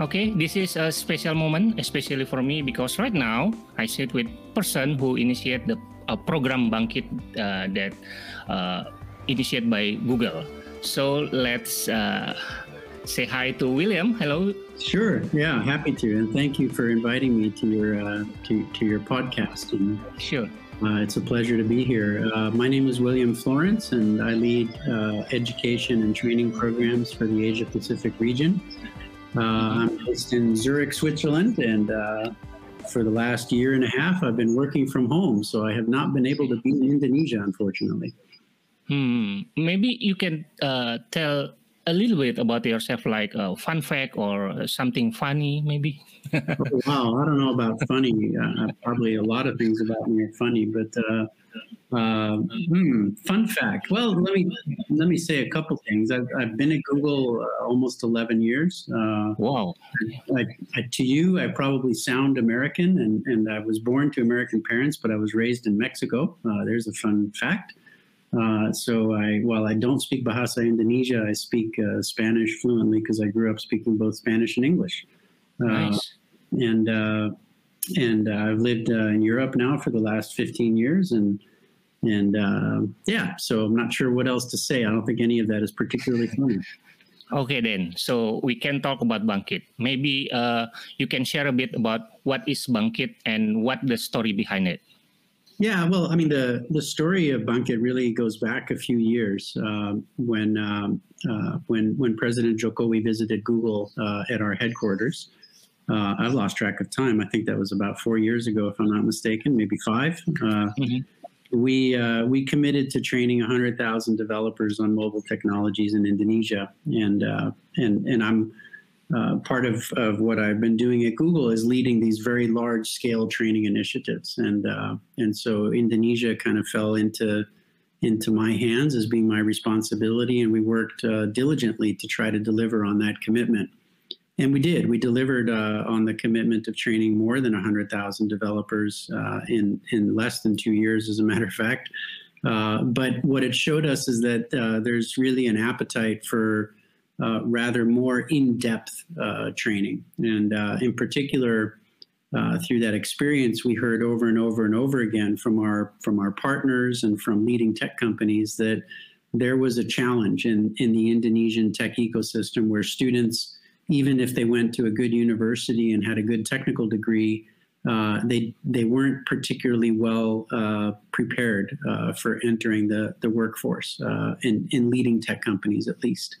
Okay, this is a special moment, especially for me, because right now I sit with person who initiate the uh, program Bangkit uh, that uh, initiated by Google. So let's uh, say hi to William. Hello. Sure. Yeah, happy to, and thank you for inviting me to your uh, to to your podcast. And, sure. Uh, it's a pleasure to be here. Uh, my name is William Florence, and I lead uh, education and training programs for the Asia Pacific region. Uh, I'm based in Zurich, Switzerland, and uh, for the last year and a half, I've been working from home, so I have not been able to be in Indonesia, unfortunately. Hmm. Maybe you can uh, tell a little bit about yourself, like a fun fact or something funny, maybe. oh, wow, I don't know about funny. Uh, probably a lot of things about me are funny, but uh, uh, hmm, fun fact. Well, let me let me say a couple things. I've, I've been at Google uh, almost 11 years. Uh, wow. I, I, to you, I probably sound American, and, and I was born to American parents, but I was raised in Mexico. Uh, there's a fun fact. Uh, so I, while I don't speak Bahasa Indonesia, I speak uh, Spanish fluently because I grew up speaking both Spanish and English. nice. And and I've lived in Europe now for the last 15 years, and and uh, yeah, so I'm not sure what else to say. I don't think any of that is particularly funny. Okay, then. So we can talk about Bangkit. Maybe uh, you can share a bit about what is Bangkit and what the story behind it. Yeah, well, I mean, the the story of Bangkit really goes back a few years uh, when um, uh, when when President Jokowi visited Google uh, at our headquarters. Uh, I've lost track of time. I think that was about four years ago, if I'm not mistaken, maybe 5 mm-hmm we uh, we committed to training 100,000 developers on mobile technologies in Indonesia, and uh, and and I'm uh, part of, of what I've been doing at Google is leading these very large scale training initiatives, and uh, and so Indonesia kind of fell into into my hands as being my responsibility, and we worked uh, diligently to try to deliver on that commitment. And we did. We delivered uh, on the commitment of training more than 100,000 developers uh, in in less than two years, as a matter of fact. But what it showed us is that there's really an appetite for rather more in-depth uh, training, and in particular. through that experience, we heard over and over and over again from our from our partners and from leading tech companies that there was a challenge in in the Indonesian tech ecosystem where students even if they went to a good university and had a good technical degree, uh, they they weren't particularly well uh, prepared uh, for entering the the workforce uh, in in leading tech companies at least.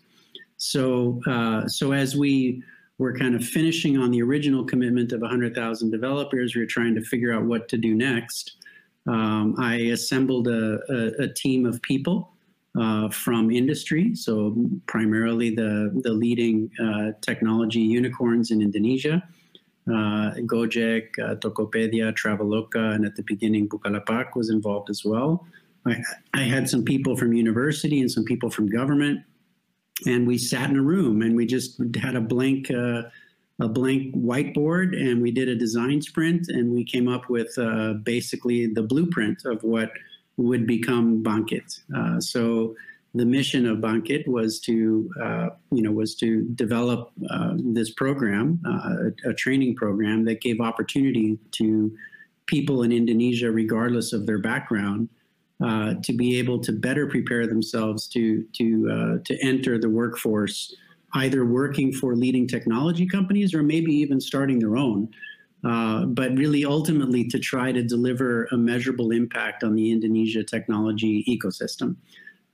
So uh, so as we were kind of finishing on the original commitment of 100,000 developers, we were trying to figure out what to do next. Um, I assembled a, a, a team of people uh, from industry. So primarily the the leading uh, technology unicorns in Indonesia, uh, Gojek, uh, Tokopedia, Traveloka, and at the beginning Bukalapak was involved as well. I, I had some people from university and some people from government, and we sat in a room and we just had a blank. Uh, a blank whiteboard and we did a design sprint and we came up with uh, basically the blueprint of what would become Bangkit. Uh, so the mission of Bangkit was to, uh, you know, was to develop uh, this program, uh, a, a, training program that gave opportunity to people in Indonesia, regardless of their background, uh, to be able to better prepare themselves to to uh, to enter the workforce, either working for leading technology companies or maybe even starting their own. Uh, but really ultimately to try to deliver a measurable impact on the Indonesia technology ecosystem.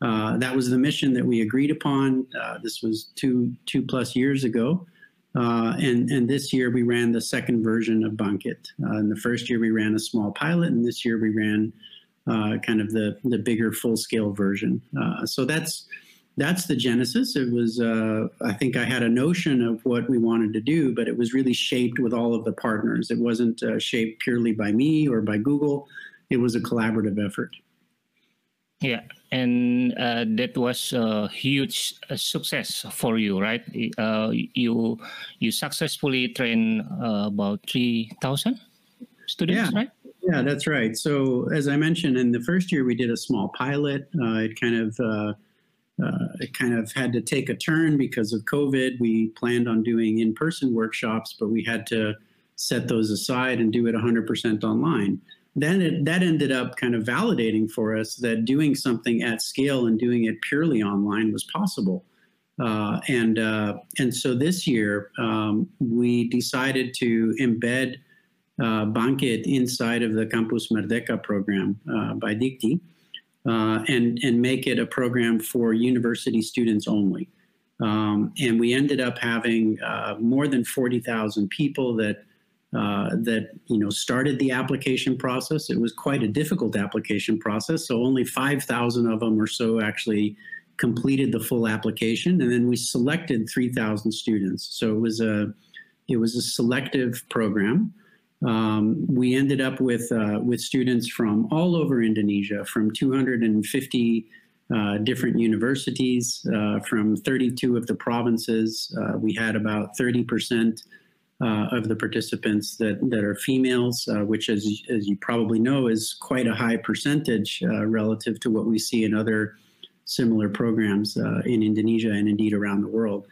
Uh, that was the mission that we agreed upon. Uh, this was two two plus years ago, uh, and and this year we ran the second version of Bangkit. Uh, in the first year we ran a small pilot, and this year we ran kind of the the bigger full scale version. so that's that's the genesis. It was, uh, I think I had a notion of what we wanted to do, but it was really shaped with all of the partners. It wasn't uh, shaped purely by me or by Google. It was a collaborative effort. Yeah, and uh, that was a huge uh, success for you, right? Uh, you you successfully trained uh, about three thousand students, yeah. right? Yeah, that's right. So as I mentioned, in the first year we did a small pilot. it kind of uh, it kind of had to take a turn because of COVID. We planned on doing in-person workshops, but we had to set those aside and do it 100% online. Then it, that ended up kind of validating for us that doing something at scale and doing it purely online was possible. Uh, and uh, and so this year um, we decided to embed uh, Bangkit inside of the Campus Merdeka program uh, by Dikti uh, and, and make it a program for university students only. Um, and we ended up having uh, more than 40,000 people that uh, that you know started the application process. It was quite a difficult application process, so only 5,000 of them or so actually completed the full application, and then we selected 3,000 students. So it was a it was a selective program. Um, we ended up with uh, with students from all over Indonesia, from 250 uh, different universities, uh, from 32 of the provinces. Uh, we had about 30 percent uh, of the participants that that are females, uh, which, as as you probably know, is quite a high percentage relative to what we see in other similar programs in Indonesia and indeed around the world.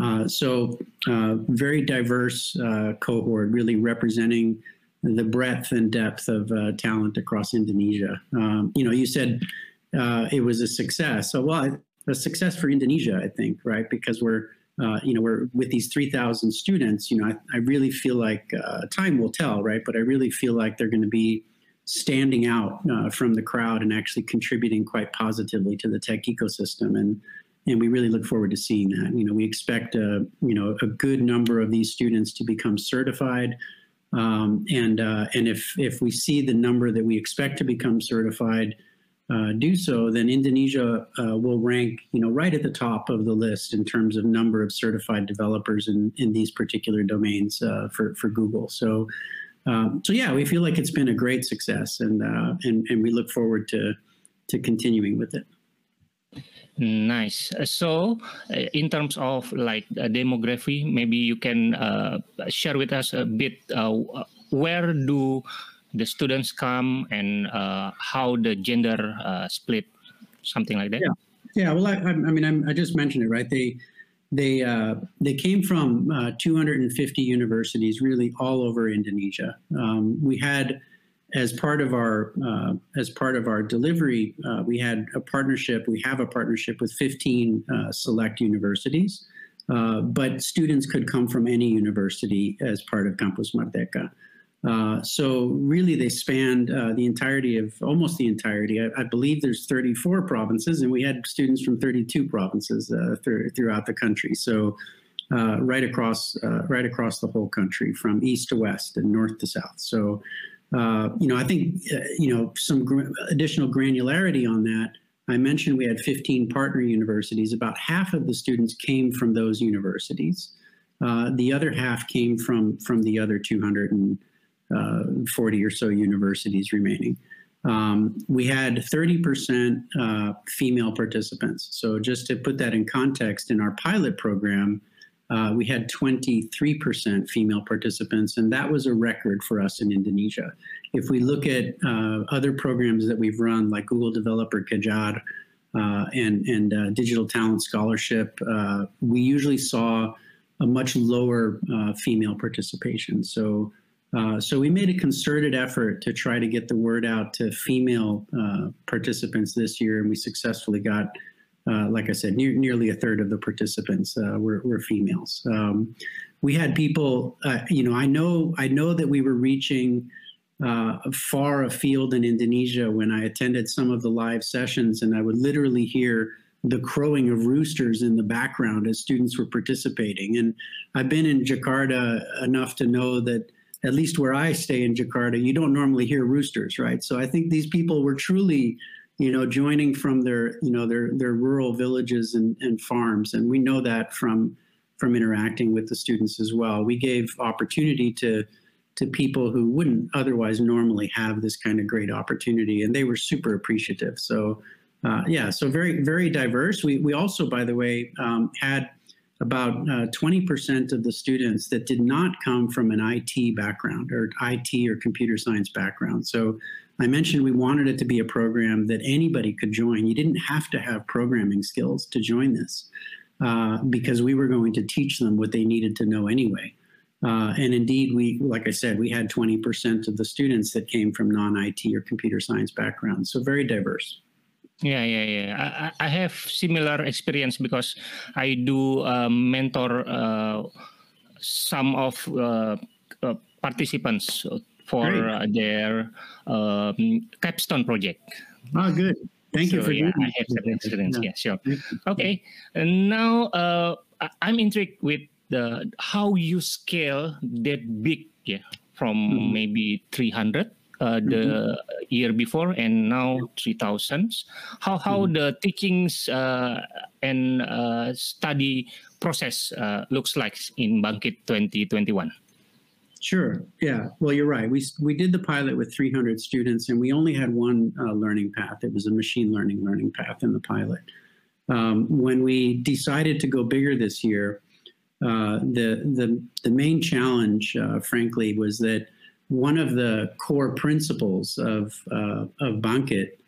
Uh, so uh, very diverse uh, cohort, really representing the breadth and depth of uh, talent across Indonesia. Um, you know, you said uh, it was a success. So, well, a success for Indonesia, I think, right? Because we're, you know, we're with these 3,000 students. You know, I, I really feel like time will tell, right? But I really feel like they're going to be standing out from the crowd and actually contributing quite positively to the tech ecosystem. And and we really look forward to seeing that. You know, we expect a you know a good number of these students to become certified, um, and uh, and if if we see the number that we expect to become certified uh, do so, then Indonesia uh, will rank you know right at the top of the list in terms of number of certified developers in in these particular domains uh, for for Google. So. Um, so yeah, we feel like it's been a great success, and uh, and and we look forward to to continuing with it. Nice. Uh, so, uh, in terms of like uh, demography, maybe you can uh, share with us a bit uh, where do the students come and uh, how the gender split, something like that. Yeah, yeah. Well, I, I mean, I'm, i just mentioned it, right? They they they came from 250 universities, really all over Indonesia. Um, we had as part of our uh, as part of our delivery, uh, we had a partnership. We have a partnership with 15 uh, select universities, uh, but students could come from any university as part of Campus Merdeka. Uh, so really, they spanned uh, the entirety of almost the entirety. I, I, believe there's 34 provinces, and we had students from 32 provinces th throughout the country. So. right across, right across the whole country, from east to west and north to south. So, uh, you know, I think, uh, you know, some gr additional granularity on that. I mentioned we had 15 partner universities. About half of the students came from those universities. Uh, the other half came from from the other 240 uh, or so universities remaining. Um, we had 30% uh, female participants. So just to put that in context, in our pilot program, uh, we had 23% female participants, and that was a record for us in Indonesia. If we look at uh, other programs that we've run, like Google Developer Kejar uh, and, and uh, Digital Talent Scholarship, uh, we usually saw a much lower female participation. So, so we made a concerted effort to try to get the word out to female participants this year, and we successfully got uh, like I said, near, nearly a third of the participants uh, were, were, females. Um, we had people, uh, you know, I know, I know that we were reaching uh, far afield in Indonesia when I attended some of the live sessions, and I would literally hear the crowing of roosters in the background as students were participating. And I've been in Jakarta enough to know that at least where I stay in Jakarta, you don't normally hear roosters, right? So I think these people were truly you know, joining from their, you know, their their rural villages and, and farms, and we know that from from interacting with the students as well. We gave opportunity to to people who wouldn't otherwise normally have this kind of great opportunity, and they were super appreciative. So, uh, yeah, so very very diverse. We we also, by the way, um, had about 20% uh, of the students that did not come from an IT background or IT or computer science background. So I mentioned we wanted it to be a program that anybody could join. You didn't have to have programming skills to join this uh, because we were going to teach them what they needed to know anyway. Uh, and indeed, we, like I said, we had 20% of the students that came from non-IT or computer science backgrounds, so very diverse. Yeah, yeah, yeah. I, I have similar experience because I do uh, mentor uh, some of uh, uh participants for uh, their um, capstone project. Oh, good. Thank so, you for yeah, I have some experience. Yeah, yeah sure. Okay, and now uh, I'm intrigued with the how you scale that big, yeah, from mm-hmm. maybe 300 uh, the mm-hmm. year before and now 3000 how how mm-hmm. the teachings uh, and uh, study process uh, looks like in Bangkit 2021 Sure. Yeah. Well, you're right. We we did the pilot with 300 students, and we only had one uh, learning path. It was a machine learning learning path in the pilot. Um, when we decided to go bigger this year, uh, the the the main challenge, uh, frankly, was that one of the core principles of uh, of Bangkit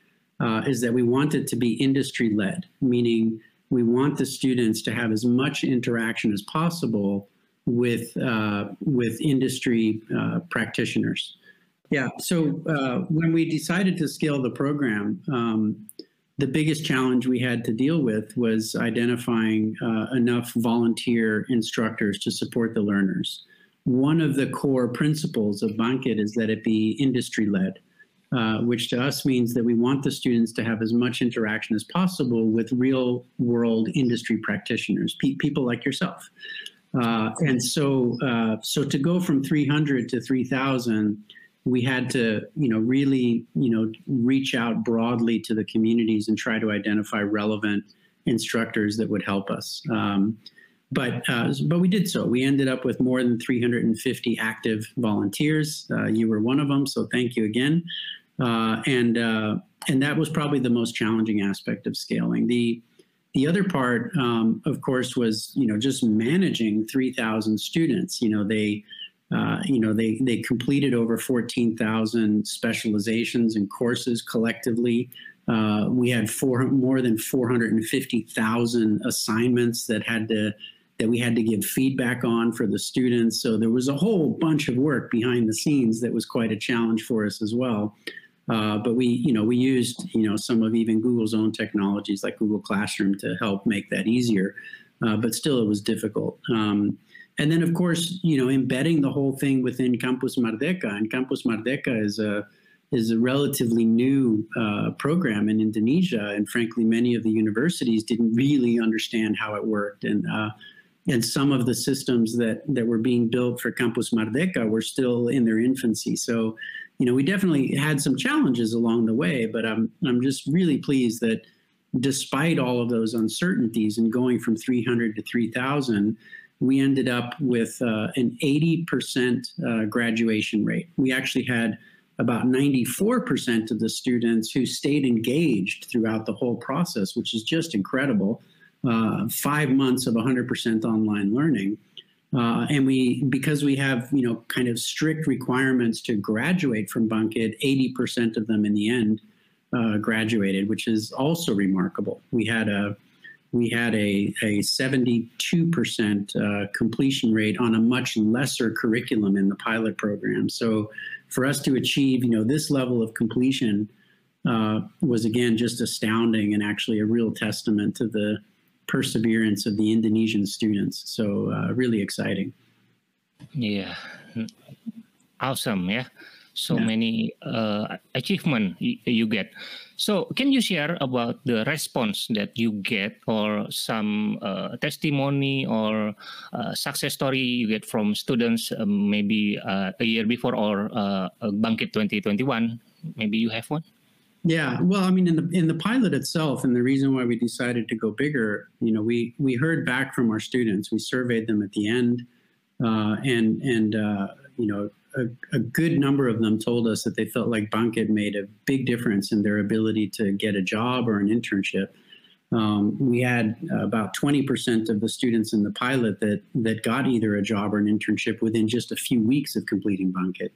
uh, is that we want it to be industry led, meaning we want the students to have as much interaction as possible with uh, with industry uh, practitioners. Yeah. So uh, when we decided to scale the program, um, the biggest challenge we had to deal with was identifying uh, enough volunteer instructors to support the learners. One of the core principles of Bangkit is that it be industry led. Uh, which to us means that we want the students to have as much interaction as possible with real world industry practitioners, pe people like yourself. Uh, and so, uh, so to go from 300 to 3,000, we had to, you know, really, you know, reach out broadly to the communities and try to identify relevant instructors that would help us. Um, but uh, but we did so. We ended up with more than 350 active volunteers. Uh, you were one of them, so thank you again. Uh, and uh, and that was probably the most challenging aspect of scaling. The the other part, um, of course, was you know just managing 3,000 students. You know they uh, you know they they completed over 14,000 specializations and courses collectively. Uh, we had four more than 450,000 assignments that had to that we had to give feedback on for the students. So there was a whole bunch of work behind the scenes that was quite a challenge for us as well. Uh, but we, you know, we used, you know, some of even Google's own technologies like Google Classroom to help make that easier. Uh, but still, it was difficult. Um, and then, of course, you know, embedding the whole thing within Campus Merdeka, and Campus Merdeka is a is a relatively new uh, program in Indonesia, and frankly, many of the universities didn't really understand how it worked, and uh, and some of the systems that that were being built for Campus Merdeka were still in their infancy. So you know, we definitely had some challenges along the way, but I'm I'm just really pleased that despite all of those uncertainties and going from 300 to 3,000, we ended up with uh, an 80% uh, graduation rate. We actually had about 94% of the students who stayed engaged throughout the whole process, which is just incredible. Uh, five months of 100% online learning. Uh, and we, because we have, you know, kind of strict requirements to graduate from Bangkit, 80% of them in the end uh, graduated, which is also remarkable. We had a, we had a, a 72% uh, completion rate on a much lesser curriculum in the pilot program. So for us to achieve, you know, this level of completion uh, was again just astounding and actually a real testament to the perseverance of the Indonesian students. So uh, really exciting. Yeah, awesome. Yeah, so yeah. many uh, achievement you get. So can you share about the response that you get, or some uh, testimony or uh, success story you get from students, um, maybe uh, a year before or uh, Bangkit 2021? Maybe you have one. Yeah, well, I mean, in the in the pilot itself, and the reason why we decided to go bigger, you know, we we heard back from our students. We surveyed them at the end, uh, and and uh, you know, a, a, good number of them told us that they felt like Bangkit made a big difference in their ability to get a job or an internship. Um, we had about 20% of the students in the pilot that that got either a job or an internship within just a few weeks of completing Bangkit.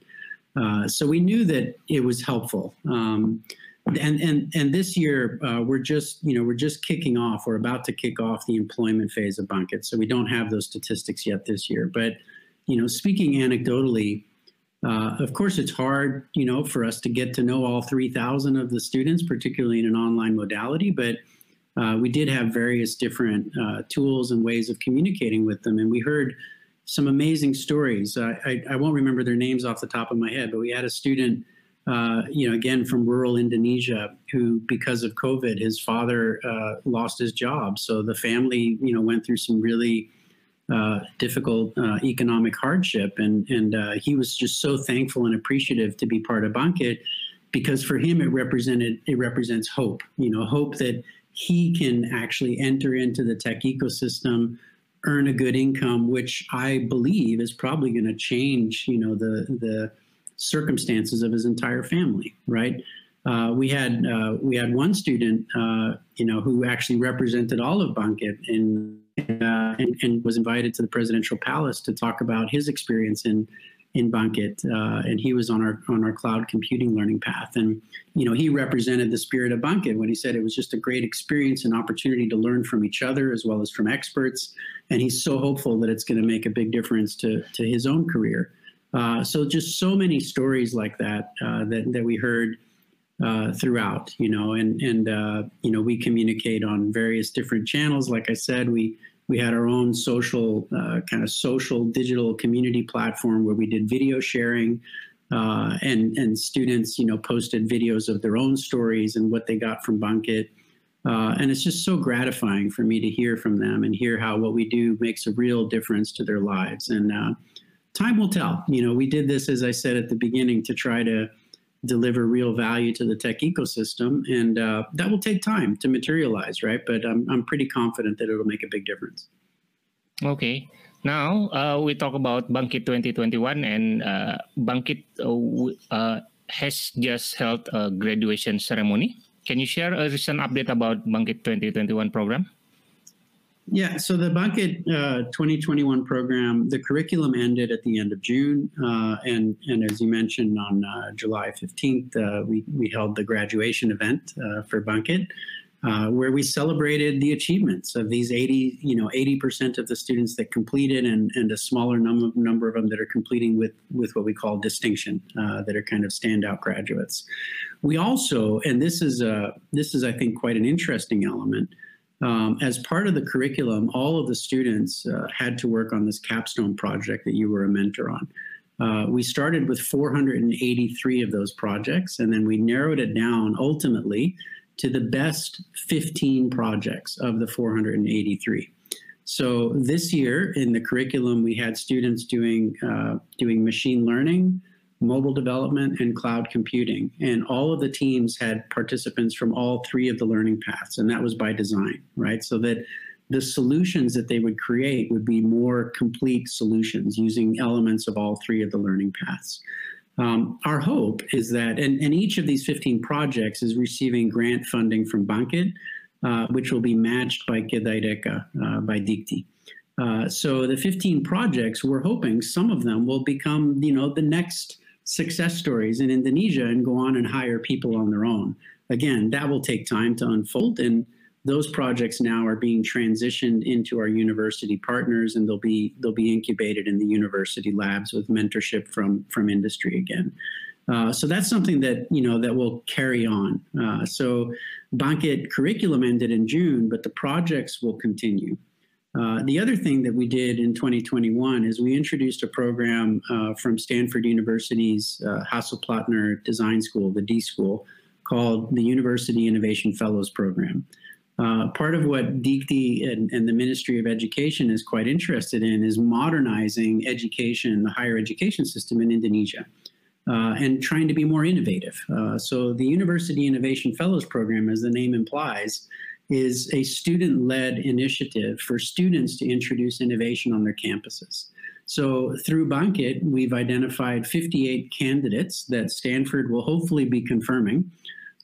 Uh, so we knew that it was helpful. Um, and and and this year uh, we're just you know we're just kicking off. We're about to kick off the employment phase of Bangkit, so we don't have those statistics yet this year. But you know, speaking anecdotally, uh, of course, it's hard you know for us to get to know all 3,000 of the students, particularly in an online modality. But uh, we did have various different uh, tools and ways of communicating with them, and we heard some amazing stories. I, I won't remember their names off the top of my head, but we had a student uh, you know, again from rural Indonesia, who because of COVID, his father uh, lost his job. So the family, you know, went through some really uh, difficult uh, economic hardship, and and uh, he was just so thankful and appreciative to be part of Bangkit, because for him it represented it represents hope. You know, hope that he can actually enter into the tech ecosystem earn a good income which i believe is probably going to change you know the the circumstances of his entire family, right? Uh, we had uh, we had one student, uh, you know, who actually represented all of Bangkit and, uh, and, and was invited to the presidential palace to talk about his experience in in Bangkit, uh, and he was on our on our cloud computing learning path. And you know, he represented the spirit of Bangkit when he said it was just a great experience and opportunity to learn from each other as well as from experts. And he's so hopeful that it's going to make a big difference to to his own career. Uh, so just so many stories like that uh, that that we heard uh, throughout, you know, and and uh, you know we communicate on various different channels. Like I said, we we had our own social uh, kind of social digital community platform where we did video sharing. and and students, you know, posted videos of their own stories and what they got from Bangkit. Uh, and it's just so gratifying for me to hear from them and hear how what we do makes a real difference to their lives. And uh, time will tell. You know, we did this, as I said at the beginning, to try to deliver real value to the tech ecosystem, and uh, that will take time to materialize, right? But I'm I'm pretty confident that it'll make a big difference. Okay. Now uh, we talk about Bangkit 2021, and uh, Bangkit uh, uh, has just held a graduation ceremony. Can you share a recent update about Bangkit 2021 program? Yeah, so the Bangkit uh, 2021 program, the curriculum ended at the end of June, uh, and and as you mentioned, on uh, July 15th, uh, we we held the graduation event uh, for Bangkit, uh, where we celebrated the achievements of these 80, you know, 80% of the students that completed, and and a smaller number number of them that are completing with with what we call distinction, that are kind of standout graduates. We also, and this is a this is I think quite an interesting element um, as part of the curriculum, all of the students uh, had to work on this capstone project that you were a mentor on. Uh, we started with 483 of those projects, and then we narrowed it down ultimately to the best 15 projects of the 483. So this year in the curriculum, we had students doing uh, doing machine learning, mobile development, and cloud computing. And all of the teams had participants from all three of the learning paths, and that was by design, right? So that the solutions that they would create would be more complete solutions using elements of all three of the learning paths. Um, our hope is that, and, and, each of these 15 projects is receiving grant funding from Bangkit, uh, which will be matched by Kedaireka, uh, by Dikti. Uh, so the 15 projects, we're hoping some of them will become, you know, the next success stories in Indonesia and go on and hire people on their own. Again, that will take time to unfold and those projects now are being transitioned into our university partners and they'll be they'll be incubated in the university labs with mentorship from from industry again. Uh, so that's something that you know that will carry on. Uh, so Bangkit curriculum ended in June, but the projects will continue. Uh, the other thing that we did in 2021 is we introduced a program uh, from Stanford University's uh, Hasso-Plattner Design School, the D School, called the University Innovation Fellows Program. Uh, part of what Dikti and, and, the Ministry of Education is quite interested in is modernizing education, the higher education system in Indonesia. Uh, and trying to be more innovative. Uh, so the University Innovation Fellows Program, as the name implies, is a student-led initiative for students to introduce innovation on their campuses. So through Bangkit, we've identified 58 candidates that Stanford will hopefully be confirming.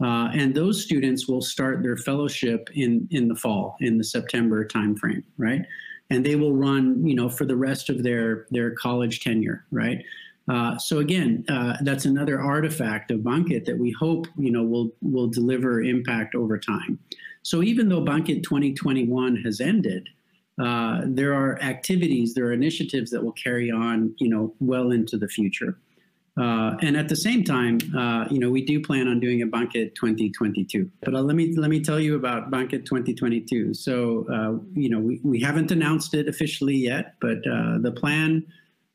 Uh, and those students will start their fellowship in, in the fall, in the September timeframe, right? And they will run, you know, for the rest of their, their college tenure, right? Uh, so again, uh, that's another artifact of Bangkit that we hope you know will will deliver impact over time. So even though Bangkit 2021 has ended, uh, there are activities, there are initiatives that will carry on, you know, well into the future. Uh, and at the same time, uh, you know, we do plan on doing a Bangkit 2022. But uh, let me let me tell you about Bangkit 2022. So, uh, you know, we, we haven't announced it officially yet, but uh, the plan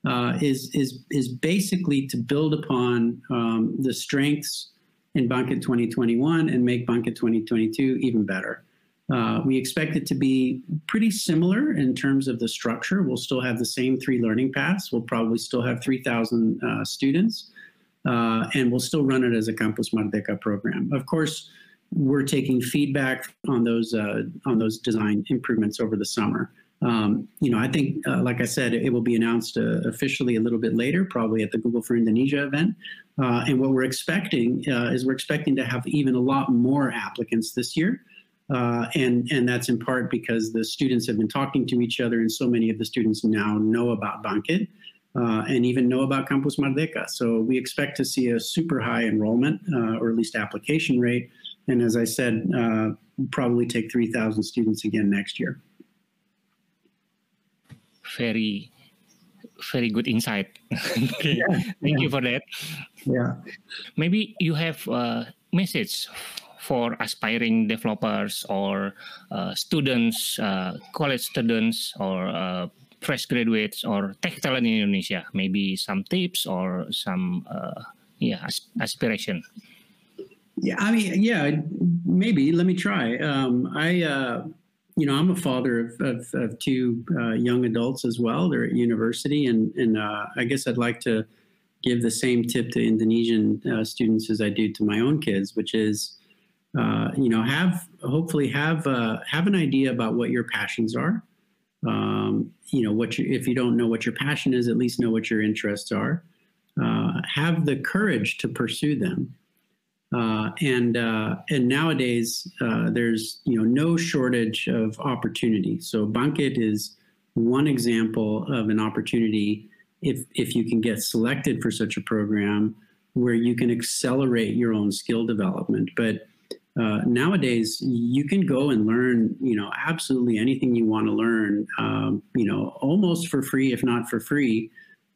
uh, is is is basically to build upon um, the strengths in Bangkit 2021 and make Bangkit 2022 even better. Uh, we expect it to be pretty similar in terms of the structure. We'll still have the same three learning paths. We'll probably still have 3,000 uh, students, uh, and we'll still run it as a Campus Merdeka program. Of course, we're taking feedback on those uh, on those design improvements over the summer. Um, you know, I think, uh, like I said, it, will be announced uh, officially a little bit later, probably at the Google for Indonesia event. And what we're expecting is we're expecting to have even a lot more applicants this year. Uh, and, and that's in part because the students have been talking to each other and so many of the students now know about Bangkit uh, and even know about Campus Merdeka. So we expect to see a super high enrollment uh, or at least application rate. And as I said, uh, probably take 3,000 students again next year. Very, very good insight. okay. Yeah. Thank yeah. you for that. Yeah. Maybe you have a message for aspiring developers or uh, students, uh, college students, or uh, fresh graduates or tech talent in Indonesia? Maybe some tips or some uh, yeah aspiration. Yeah, I mean, yeah, maybe. Let me try. Um, I, uh, you know, I'm a father of, of, of two uh, young adults as well. They're at university, and and I guess I'd like to give the same tip to Indonesian students as I do to my own kids, which is uh, you know, have hopefully have uh, have an idea about what your passions are. Um, you know, what you if you don't know what your passion is, at least know what your interests are. Uh, have the courage to pursue them. Uh, and uh, and nowadays uh, there's you know no shortage of opportunity. So Bangkit is one example of an opportunity if if you can get selected for such a program where you can accelerate your own skill development. But uh, nowadays you can go and learn you know absolutely anything you want to learn um, you know almost for free if not for free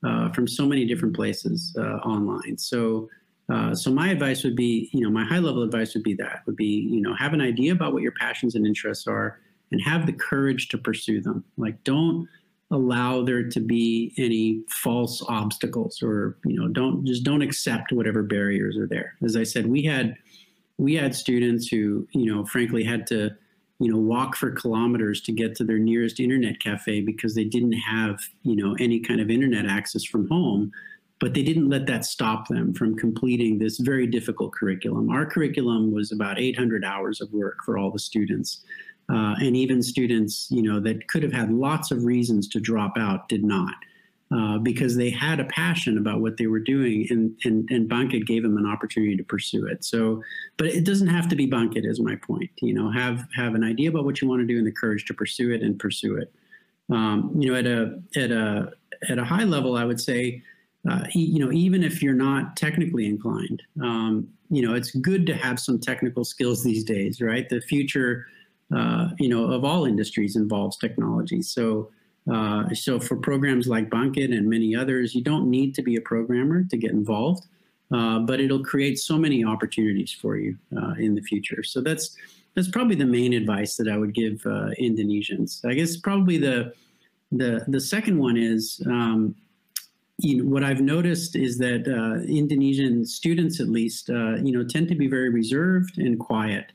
uh, from so many different places uh, online so uh, so my advice would be you know my high level advice would be that would be you know have an idea about what your passions and interests are and have the courage to pursue them like don't allow there to be any false obstacles or you know don't just don't accept whatever barriers are there as i said we had we had students who, you know, frankly had to, you know, walk for kilometers to get to their nearest internet cafe because they didn't have, you know, any kind of internet access from home. But they didn't let that stop them from completing this very difficult curriculum. Our curriculum was about 800 hours of work for all the students. Uh, and even students, you know, that could have had lots of reasons to drop out did not uh, because they had a passion about what they were doing, and and and Bangkit gave them an opportunity to pursue it. So, but it doesn't have to be Bangkit, is my point. You know, have have an idea about what you want to do and the courage to pursue it and pursue it. Um, you know, at a at a at a high level, I would say, uh, you know, even if you're not technically inclined, um, you know, it's good to have some technical skills these days, right? The future, uh, you know, of all industries involves technology. So uh, so for programs like Bangkit and many others, you don't need to be a programmer to get involved, uh, but it'll create so many opportunities for you uh, in the future. So that's that's probably the main advice that I would give uh, Indonesians. I guess probably the the the second one is. Um, you know, what I've noticed is that uh, Indonesian students, at least, uh, you know, tend to be very reserved and quiet.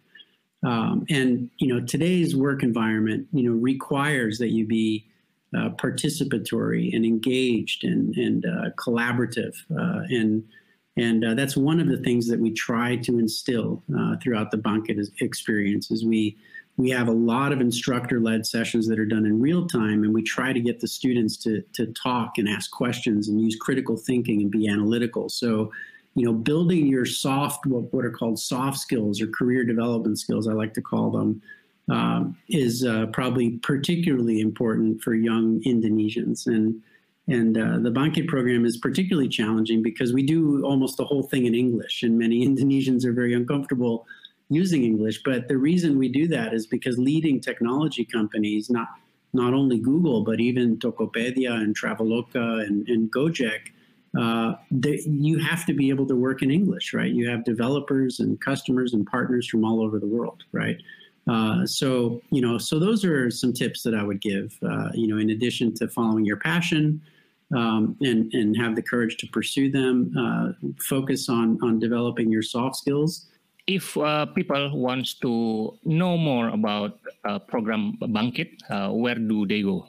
Um, and you know, today's work environment, you know, requires that you be uh, participatory and engaged and, and uh, collaborative. Uh, and and uh, that's one of the things that we try to instill throughout the Bangkit experience is we we have a lot of instructor-led sessions that are done in real time, and we try to get the students to, to talk and ask questions and use critical thinking and be analytical. So, you know, building your soft, what, what are called soft skills or career development skills, I like to call them, um, is uh, probably particularly important for young Indonesians. And And uh, the Bangkit program is particularly challenging because we do almost the whole thing in English, and many Indonesians are very uncomfortable using English. But the reason we do that is because leading technology companies, not not only Google, but even Tokopedia and Traveloka and, and Gojek, uh, they, you have to be able to work in English, right? You have developers and customers and partners from all over the world, right? Uh, so you know, so those are some tips that I would give. Uh, you know, in addition to following your passion um, and and have the courage to pursue them, uh, focus on on developing your soft skills. If uh, people wants to know more about uh, program Bangkit, where do they go?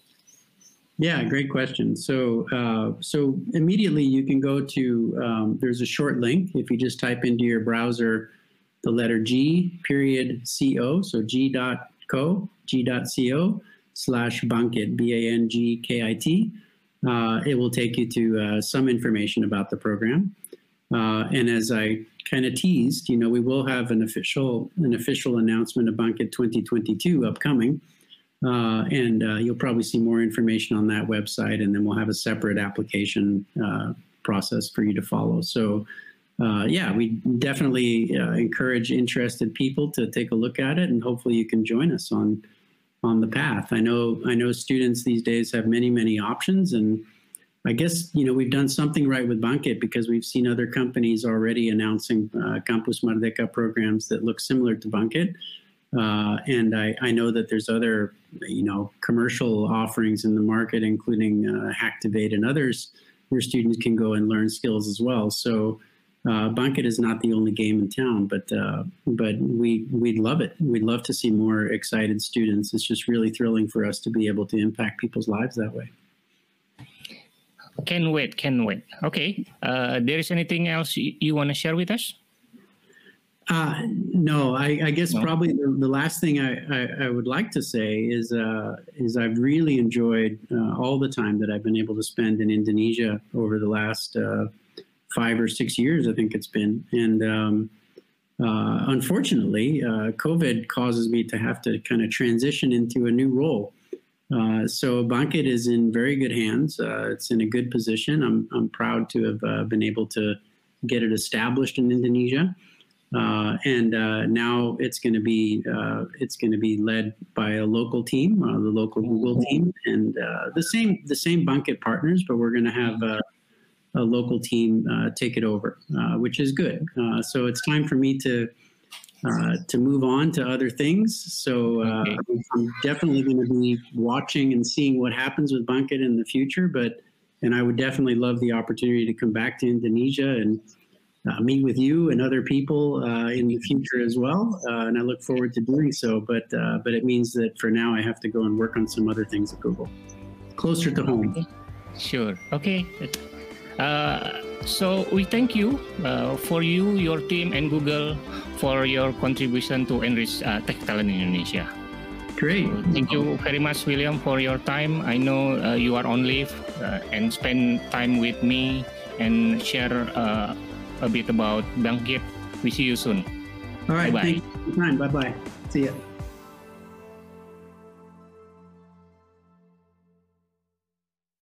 Yeah, great question. So, uh, so immediately you can go to, um, there's a short link. If you just type into your browser the letter G period CO, so G dot co, G dot co slash Bangkit, B-A-N-G-K-I-T. Uh, it will take you to uh, some information about the program. Uh, and as I kind of teased, you know, we will have an official an official announcement of Bangkit 2022 upcoming. Uh, and uh, you'll probably see more information on that website, and then we'll have a separate application uh, process for you to follow. So, uh, yeah, we definitely uh, encourage interested people to take a look at it, and hopefully you can join us on on the path. I know I know students these days have many many options, and I guess you know we've done something right with Bangkit because we've seen other companies already announcing uh, Campus Merdeka programs that look similar to Bangkit. Uh, and I, I, know that there's other, you know, commercial offerings in the market, including uh, Hacktiv8 and others, where students can go and learn skills as well. So uh, Bangkit is not the only game in town, but uh, but we we'd love it. We'd love to see more excited students. It's just really thrilling for us to be able to impact people's lives that way. Can wait, can wait. Okay. Uh, there is anything else you, you want to share with us? Uh, no, I, I guess no. probably the, the, last thing I, I, I, would like to say is uh, is I've really enjoyed uh, all the time that I've been able to spend in Indonesia over the last uh, five or six years. I think it's been, and um, uh, unfortunately, uh, COVID causes me to have to kind of transition into a new role. So Bangkit is in very good hands. it's in a good position. I'm I'm proud to have been able to get it established in Indonesia. Uh, and uh, now it's going to be uh, it's going to be led by a local team, uh, the local Google team, and uh, the same the same Bangkit partners, but we're going to have a, a, local team uh, take it over, which is good. so it's time for me to to move on to other things. So okay. I'm definitely going to be watching and seeing what happens with Bangkit in the future, but and I would definitely love the opportunity to come back to Indonesia and uh, meet with you and other people uh, in the future as well. Uh, and I look forward to doing so. But uh, but it means that for now I have to go and work on some other things at Google, closer to home. Sure. Okay. Uh, so we thank you uh, for you, your team, and Google for your contribution to enrich tech talent in Indonesia. Great. So thank you very much, William, for your time. I know you are on leave and spend time with me and share a bit about Bangkit. We see you soon. All right. Bye bye. Bye bye. See ya.